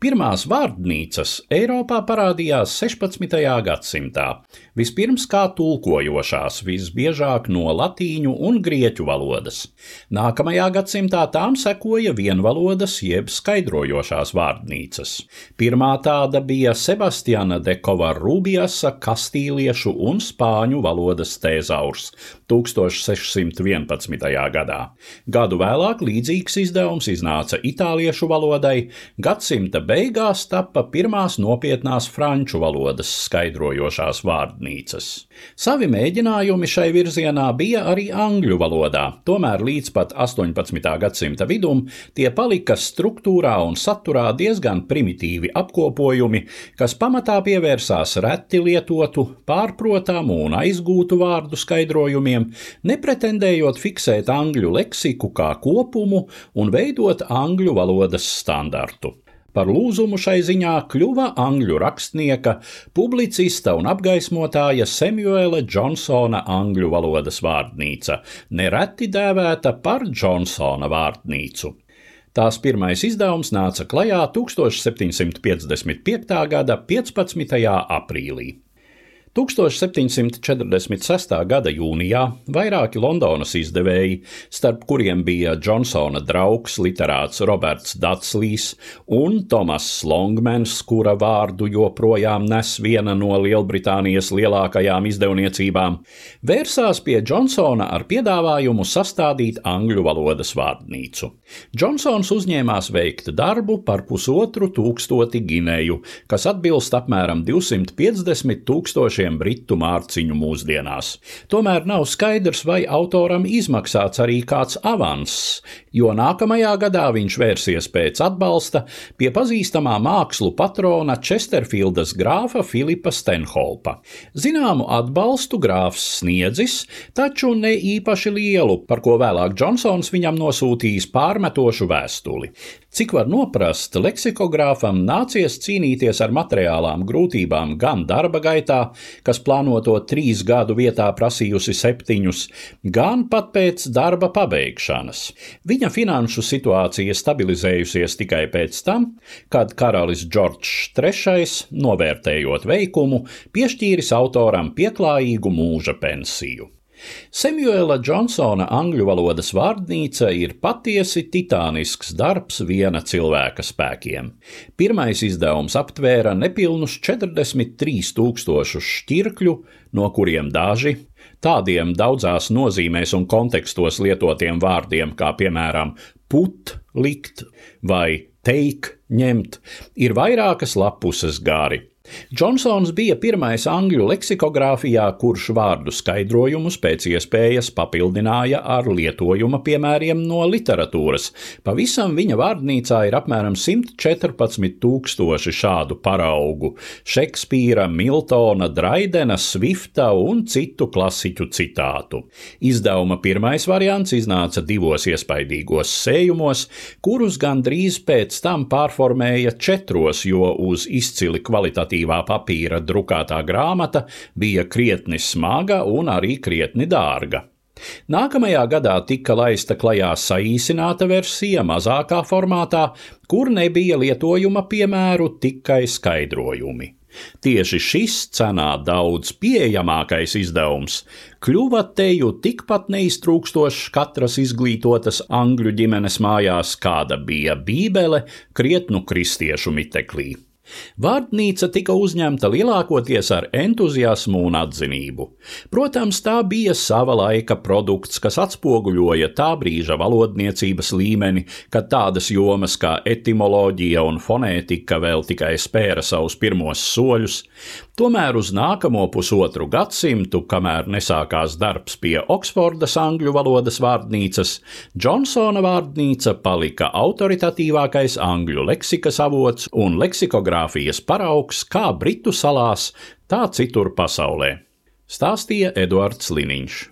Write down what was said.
Pirmās vārdnīcas Eiropā parādījās 16. gadsimtā, vispirms kā tulkojošās, visbiežāk no latīņu un grieķu valodas. Nākamajā gadsimtā tām sekoja vienvalodas jeb skaidrojošās vārdnīcas. Pirmā tāda bija Sebastiana de Covarrubiasa kastīliešu un spāņu valodas tēzaurs 1611. gadā. Gadu vēlāk līdzīgs izdevums iznāca itāliešu valodai, gadsimta beigās tappa pirmās nopietnās franču valodas skaidrojošās vārdnīcas. Savi mēģinājumi šai virzienā bija arī angļu valodā, tomēr līdz pat 18. gadsimta vidum tie palika struktūrā un saturā diezgan primitīvi apkopojumi, kas pamatā pievērsās reti lietotu, pārprotamu un aizgūtu vārdu skaidrojumiem, nepretendējot fiksēt angļu leksiku kā kopumu un veidot angļu valodas standartu. Par lūzumu šai ziņā kļuva angļu rakstnieka, publicista un apgaismotāja Samuela Džonsona angļu valodas vārdnīca, nereti dēvēta par Džonsona vārdnīcu. Tās pirmais izdevums nāca klajā 1755. gada 15. aprīlī. 1746. gada jūnijā vairāki Londonas izdevēji, starp kuriem bija Džonsona draugs literāts Roberts Datslīs un Tomas Longmans, kura vārdu joprojām nes viena no Lielbritānijas lielākajām izdevniecībām, vērsās pie Džonsona ar piedāvājumu sastādīt angļu valodas vārdnīcu. Džonsons uzņēmās veikt darbu par pusotru tūkstoti gineju, kas atbilst apmēram 250 tūkstoši tūkstošiem britu mārciņu mūsdienās. Tomēr nav skaidrs, vai autoram izmaksāts arī kāds avanss, jo nākamajā gadā viņš vērsies pēc atbalsta pie pazīstamā mākslu patrona Chesterfieldas grāfa Filipa Stenholpa. Zināmu atbalstu grāfs sniedzis, taču ne īpaši lielu, par ko vēlāk Džonsons viņam nosūtījis pārmetošu vēstuli. Cik var noprast, leksikogrāfam nācies cīnīties ar materiālām grūtībām gan darba gaitā, kas plānoto trīs gadu vietā prasījusi septiņus, gan pat pēc darba pabeigšanas. Viņa finanšu situācija stabilizējusies tikai pēc tam, kad karalis Džordžs III, novērtējot veikumu, piešķīris autoram pieklājīgu mūža pensiju. Samuela Džonsona angļu valodas vārdnīca ir patiesi titānisks darbs viena cilvēka spēkiem. Pirmais izdevums aptvēra nepilnus 43 tūkstošus šķirkļu, no kuriem daži tādiem daudzās nozīmēs un kontekstos lietotiem vārdiem, kā piemēram put, likt vai teik, ņemt, ir vairākas lapuses gari. Džonsons bija pirmais angļu leksikogrāfijā, kurš vārdu skaidrojumus pēc iespējas papildināja ar lietojuma piemēriem no literatūras. Pavisam viņa vārdnīcā ir apmēram 114 tūkstoši šādu paraugu - Šekspīra, Miltona, Draidena, Svifta un citu klasiķu citātu. Izdevuma pirmais variants iznāca divos iespaidīgos sējumos, kurus gandrīz pēc tam pārformēja četros, jo uz izcili kvalitatīvu kvalitatīvā papīra drukātā grāmata bija krietni smaga un arī krietni dārga. Nākamajā gadā tika laista klajā saīsināta versija mazākā formātā, kur nebija lietojuma piemēru, tikai skaidrojumi. Tieši šis cenā daudz pieejamākais izdevums kļuva teju tikpat neiztrūkstošs katras izglītotas angļu ģimenes mājās, kāda bija Bībele krietnu kristiešu miteklī. Vārdnīca tika uzņemta lielākoties ar entuziasmu un atzinību. Protams, tā bija sava laika produkts, kas atspoguļoja tā brīža valodniecības līmeni, kad tādas jomas kā etimoloģija un fonētika vēl tikai spēra savus pirmos soļus. Tomēr uz nākamo pusotru gadsimtu, kamēr nesākās darbs pie Oksfordas angļu valodas vārdnīcas, Džonsona vārdnīca palika autoritatīvākais angļu leksikas avots un leksikogrāfijas fotografijas paraugs kā Britu salās, tā citur pasaulē, stāstīja Eduards Liniņš.